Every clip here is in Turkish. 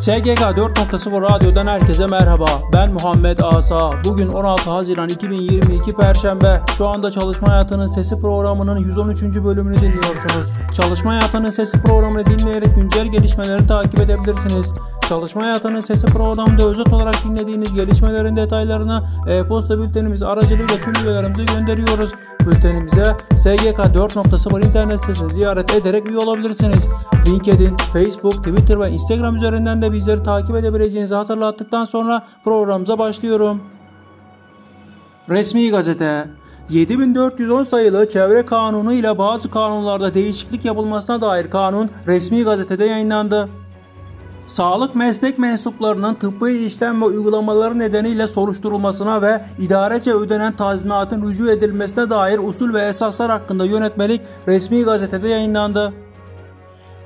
SGK 4.0 Radyo'dan herkese merhaba. Ben Muhammed Asa. Bugün 16 Haziran 2022 Perşembe. Şu anda Çalışma Hayatının Sesi programının 113. bölümünü dinliyorsunuz. Çalışma Hayatının Sesi programını dinleyerek güncel gelişmeleri takip edebilirsiniz. Çalışma Hayatının Sesi programında özet olarak dinlediğiniz gelişmelerin detaylarını e-posta bültenimiz aracılığıyla tüm üyelerimize gönderiyoruz. Bültenimize SGK 4.0 internet sitesini ziyaret ederek üye olabilirsiniz. LinkedIn, Facebook, Twitter ve Instagram üzerinden de bizleri takip edebileceğinizi hatırlattıktan sonra programımıza başlıyorum. Resmi Gazete 7410 sayılı çevre kanunu ile bazı kanunlarda değişiklik yapılmasına dair kanun resmi gazetede yayınlandı. Sağlık meslek mensuplarının tıbbi işlem ve uygulamaları nedeniyle soruşturulmasına ve idarece ödenen tazminatın rücu edilmesine dair usul ve esaslar hakkında yönetmelik resmi gazetede yayınlandı.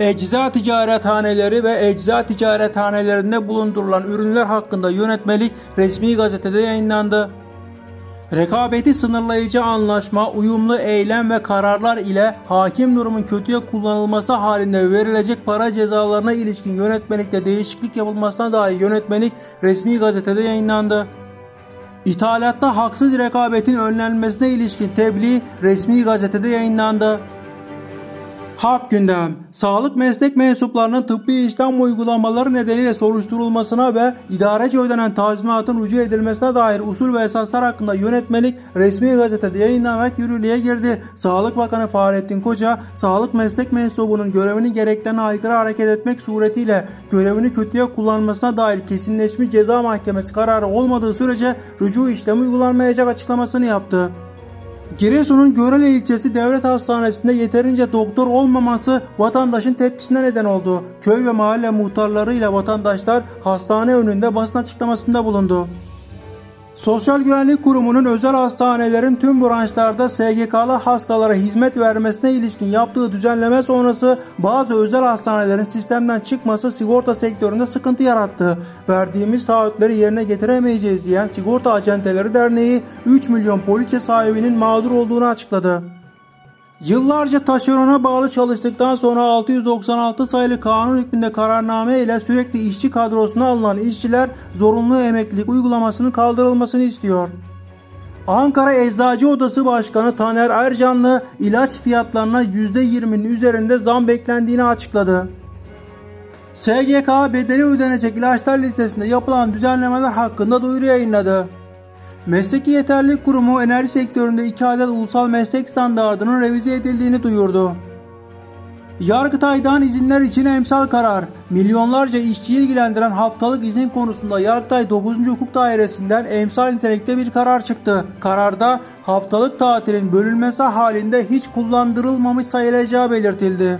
Ecza ticarethaneleri ve ecza ticarethanelerinde bulundurulan ürünler hakkında yönetmelik resmi gazetede yayınlandı. Rekabeti sınırlayıcı anlaşma, uyumlu eylem ve kararlar ile hakim durumun kötüye kullanılması halinde verilecek para cezalarına ilişkin yönetmelikte değişiklik yapılmasına dair yönetmelik resmi gazetede yayınlandı. İthalatta haksız rekabetin önlenmesine ilişkin tebliğ resmi gazetede yayınlandı. Hak gündem. Sağlık meslek mensuplarının tıbbi işlem uygulamaları nedeniyle soruşturulmasına ve idarece ödenen tazminatın rücu edilmesine dair usul ve esaslar hakkında yönetmelik resmi gazetede yayınlanarak yürürlüğe girdi. Sağlık Bakanı Fahrettin Koca, sağlık meslek mensubunun görevini gereklerine aykırı hareket etmek suretiyle görevini kötüye kullanmasına dair kesinleşmiş ceza mahkemesi kararı olmadığı sürece rücu işlemi uygulanmayacak açıklamasını yaptı. Giresun'un Görele ilçesi devlet hastanesinde yeterince doktor olmaması vatandaşın tepkisine neden oldu. Köy ve mahalle muhtarlarıyla vatandaşlar hastane önünde basın açıklamasında bulundu. Sosyal Güvenlik Kurumu'nun özel hastanelerin tüm branşlarda SGK'lı hastalara hizmet vermesine ilişkin yaptığı düzenleme sonrası bazı özel hastanelerin sistemden çıkması sigorta sektöründe sıkıntı yarattı. Verdiğimiz taahhütleri yerine getiremeyeceğiz diyen Sigorta Acenteleri Derneği 3 milyon poliçe sahibinin mağdur olduğunu açıkladı. Yıllarca taşerona bağlı çalıştıktan sonra 696 sayılı kanun hükmünde kararname ile sürekli işçi kadrosuna alınan işçiler zorunlu emeklilik uygulamasının kaldırılmasını istiyor. Ankara Eczacı Odası Başkanı Taner Ercanlı ilaç fiyatlarına %20'nin üzerinde zam beklendiğini açıkladı. SGK bedeli ödenecek ilaçlar listesinde yapılan düzenlemeler hakkında duyuru yayınladı. Mesleki Yeterlilik Kurumu enerji sektöründe iki adet ulusal meslek standartının revize edildiğini duyurdu. Yargıtay'dan izinler için emsal karar. Milyonlarca işçiyi ilgilendiren haftalık izin konusunda Yargıtay 9. Hukuk Dairesi'nden emsal nitelikte bir karar çıktı. Kararda haftalık tatilin bölünmesi halinde hiç kullandırılmamış sayılacağı belirtildi.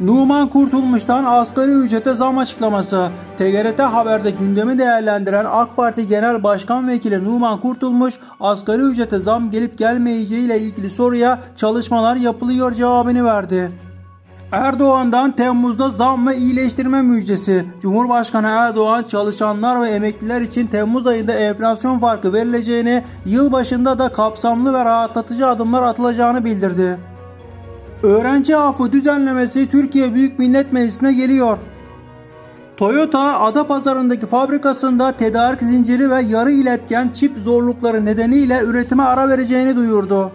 Numan Kurtulmuş'tan asgari ücrete zam açıklaması. TGRT Haber'de gündemi değerlendiren AK Parti Genel Başkan Vekili Numan Kurtulmuş, asgari ücrete zam gelip gelmeyeceği ile ilgili soruya çalışmalar yapılıyor cevabını verdi. Erdoğan'dan Temmuz'da zam ve iyileştirme müjdesi. Cumhurbaşkanı Erdoğan çalışanlar ve emekliler için Temmuz ayında enflasyon farkı verileceğini, yıl başında da kapsamlı ve rahatlatıcı adımlar atılacağını bildirdi. Öğrenci affı düzenlemesi Türkiye Büyük Millet Meclisi'ne geliyor. Toyota Adapazarı'ndaki fabrikasında tedarik zinciri ve yarı iletken çip zorlukları nedeniyle üretime ara vereceğini duyurdu.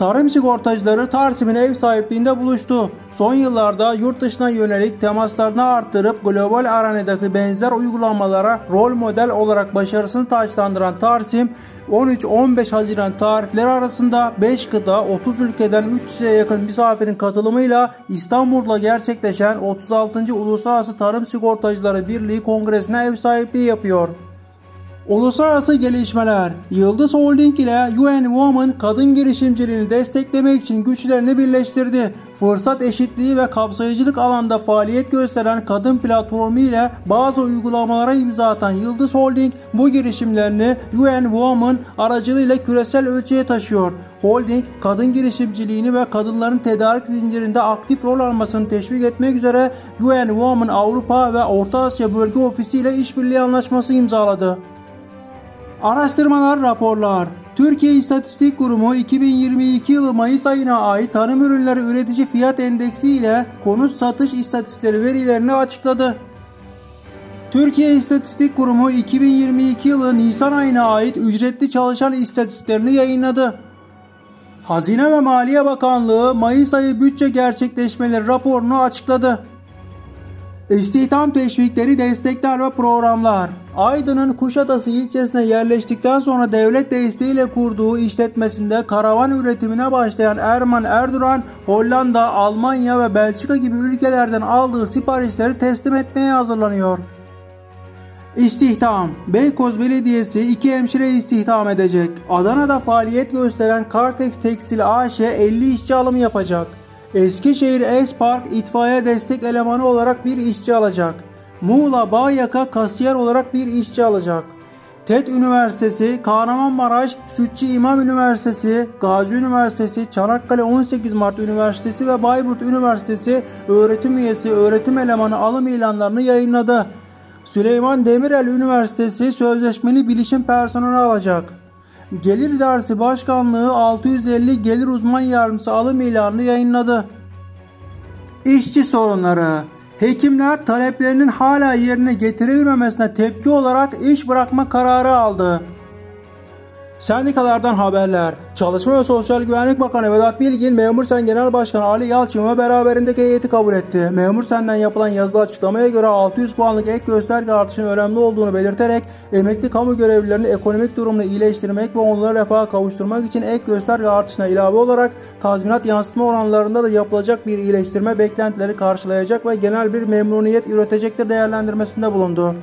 Tarım sigortacıları Tarsim'in ev sahipliğinde buluştu. Son yıllarda yurt dışına yönelik temaslarını arttırıp global arenadaki benzer uygulamalara rol model olarak başarısını taçlandıran Tarsim, 13-15 Haziran tarihleri arasında 5 kıta 30 ülkeden 300'e yakın misafirin katılımıyla İstanbul'da gerçekleşen 36. Uluslararası Tarım Sigortacıları Birliği Kongresi'ne ev sahipliği yapıyor. Uluslararası gelişmeler Yıldız Holding ile UN Women kadın girişimciliğini desteklemek için güçlerini birleştirdi. Fırsat eşitliği ve kapsayıcılık alanda faaliyet gösteren kadın platformu ile bazı uygulamalara imza atan Yıldız Holding bu girişimlerini UN Women aracılığıyla küresel ölçüye taşıyor. Holding, kadın girişimciliğini ve kadınların tedarik zincirinde aktif rol almasını teşvik etmek üzere UN Women Avrupa ve Orta Asya Bölge Ofisi ile işbirliği anlaşması imzaladı. Araştırmalar, raporlar. Türkiye İstatistik Kurumu 2022 yılı Mayıs ayına ait tarım ürünleri üretici fiyat endeksi ile konut satış istatistikleri verilerini açıkladı. Türkiye İstatistik Kurumu 2022 yılı Nisan ayına ait ücretli çalışan istatistiklerini yayınladı. Hazine ve Maliye Bakanlığı Mayıs ayı bütçe gerçekleşmeleri raporunu açıkladı. İstihdam teşvikleri, destekler ve programlar. Aydın'ın Kuşadası ilçesine yerleştikten sonra devlet desteğiyle kurduğu işletmesinde karavan üretimine başlayan Erman Erduran, Hollanda, Almanya ve Belçika gibi ülkelerden aldığı siparişleri teslim etmeye hazırlanıyor. İstihdam. Beykoz Belediyesi iki hemşire istihdam edecek. Adana'da faaliyet gösteren Kartex Tekstil AŞ 50 işçi alımı yapacak. Eskişehir Espark itfaiye destek elemanı olarak bir işçi alacak. Muğla Bağyaka kasiyer olarak bir işçi alacak. TED Üniversitesi, Kahramanmaraş, Sütçü İmam Üniversitesi, Gazi Üniversitesi, Çanakkale 18 Mart Üniversitesi ve Bayburt Üniversitesi öğretim üyesi öğretim elemanı alım ilanlarını yayınladı. Süleyman Demirel Üniversitesi sözleşmeli bilişim personeli alacak. Gelir Dersi Başkanlığı 650 gelir uzman yardımcısı alım ilanını yayınladı. İşçi sorunları Hekimler taleplerinin hala yerine getirilmemesine tepki olarak iş bırakma kararı aldı. Sendikalardan haberler. Çalışma ve Sosyal Güvenlik Bakanı Vedat Bilgin, Memur Sen Genel Başkanı Ali Yalçın ve beraberindeki heyeti kabul etti. Memur Sen'den yapılan yazılı açıklamaya göre 600 puanlık ek gösterge artışının önemli olduğunu belirterek emekli kamu görevlilerinin ekonomik durumunu iyileştirmek ve onları refaha kavuşturmak için ek gösterge artışına ilave olarak tazminat yansıtma oranlarında da yapılacak bir iyileştirme beklentileri karşılayacak ve genel bir memnuniyet üretecektir değerlendirmesinde bulundu.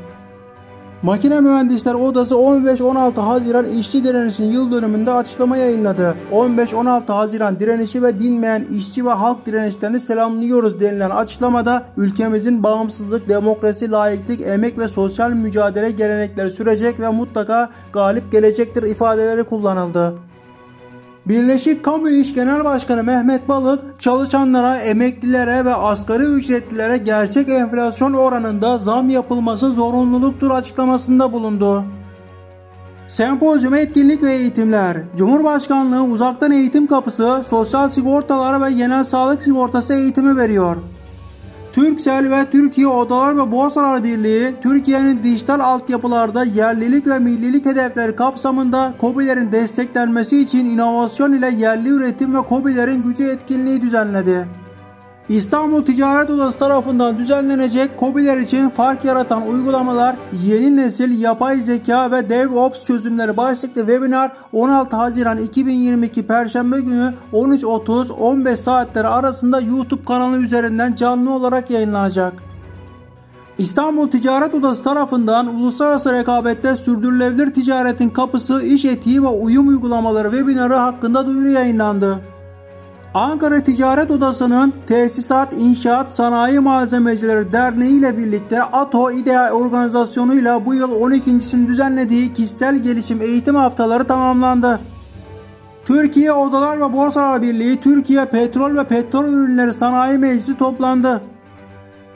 Makine Mühendisler Odası 15-16 Haziran işçi direnişinin yıl dönümünde açıklama yayınladı. 15-16 Haziran direnişi ve dinmeyen işçi ve halk direnişlerini selamlıyoruz denilen açıklamada ülkemizin bağımsızlık, demokrasi, layıklık, emek ve sosyal mücadele gelenekleri sürecek ve mutlaka galip gelecektir ifadeleri kullanıldı. Birleşik Kamu İş Genel Başkanı Mehmet Balık, çalışanlara, emeklilere ve asgari ücretlilere gerçek enflasyon oranında zam yapılması zorunluluktur açıklamasında bulundu. Sempozyum etkinlik ve eğitimler. Cumhurbaşkanlığı Uzaktan Eğitim Kapısı, Sosyal Sigortalar ve Genel Sağlık Sigortası eğitimi veriyor. Türksel ve Türkiye Odalar ve Borsalar Birliği, Türkiye'nin dijital altyapılarda yerlilik ve millilik hedefleri kapsamında COBİ'lerin desteklenmesi için inovasyon ile yerli üretim ve COBİ'lerin gücü etkinliği düzenledi. İstanbul Ticaret Odası tarafından düzenlenecek COBİ'ler için fark yaratan uygulamalar, yeni nesil yapay zeka ve DevOps çözümleri başlıklı webinar 16 Haziran 2022 Perşembe günü 13.30-15 saatleri arasında YouTube kanalı üzerinden canlı olarak yayınlanacak. İstanbul Ticaret Odası tarafından uluslararası rekabette sürdürülebilir ticaretin kapısı, iş etiği ve uyum uygulamaları webinarı hakkında duyuru yayınlandı. Ankara Ticaret Odası'nın Tesisat, İnşaat, Sanayi Malzemecileri Derneği ile birlikte ATO İDEA organizasyonuyla bu yıl 12.sini düzenlediği kişisel gelişim eğitim haftaları tamamlandı. Türkiye Odalar ve Borsalar Birliği Türkiye Petrol ve Petrol Ürünleri Sanayi Meclisi toplandı.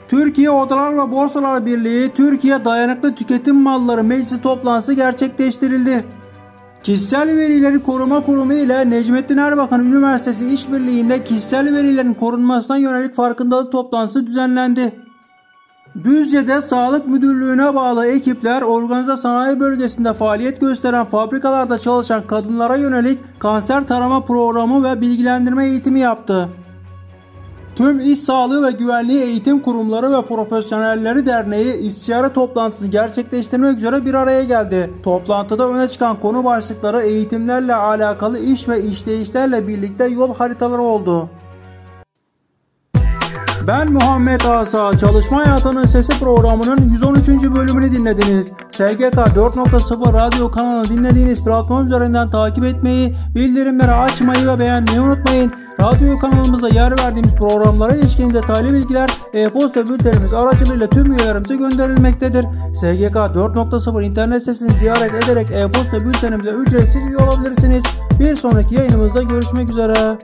Türkiye Odalar ve Borsalar Birliği Türkiye Dayanıklı Tüketim Malları Meclisi toplantısı gerçekleştirildi. Kişisel Verileri Koruma Kurumu ile Necmettin Erbakan Üniversitesi işbirliğinde kişisel verilerin korunmasına yönelik farkındalık toplantısı düzenlendi. Düzce'de Sağlık Müdürlüğü'ne bağlı ekipler organize sanayi bölgesinde faaliyet gösteren fabrikalarda çalışan kadınlara yönelik kanser tarama programı ve bilgilendirme eğitimi yaptı. Tüm İş Sağlığı ve Güvenliği Eğitim Kurumları ve Profesyonelleri Derneği istişare toplantısını gerçekleştirmek üzere bir araya geldi. Toplantıda öne çıkan konu başlıkları eğitimlerle alakalı iş ve işleyişlerle birlikte yol haritaları oldu. Ben Muhammed Asa. Çalışma Hayatının Sesi programının 113. bölümünü dinlediniz. SGK 4.0 radyo kanalını dinlediğiniz platform üzerinden takip etmeyi, bildirimleri açmayı ve beğenmeyi unutmayın. Radyo kanalımızda yer verdiğimiz programlara ilişkin detaylı bilgiler e-posta bültenimiz aracılığıyla tüm üyelerimize gönderilmektedir. SGK 4.0 internet sitesini ziyaret ederek e-posta bültenimize ücretsiz üye olabilirsiniz. Bir sonraki yayınımızda görüşmek üzere.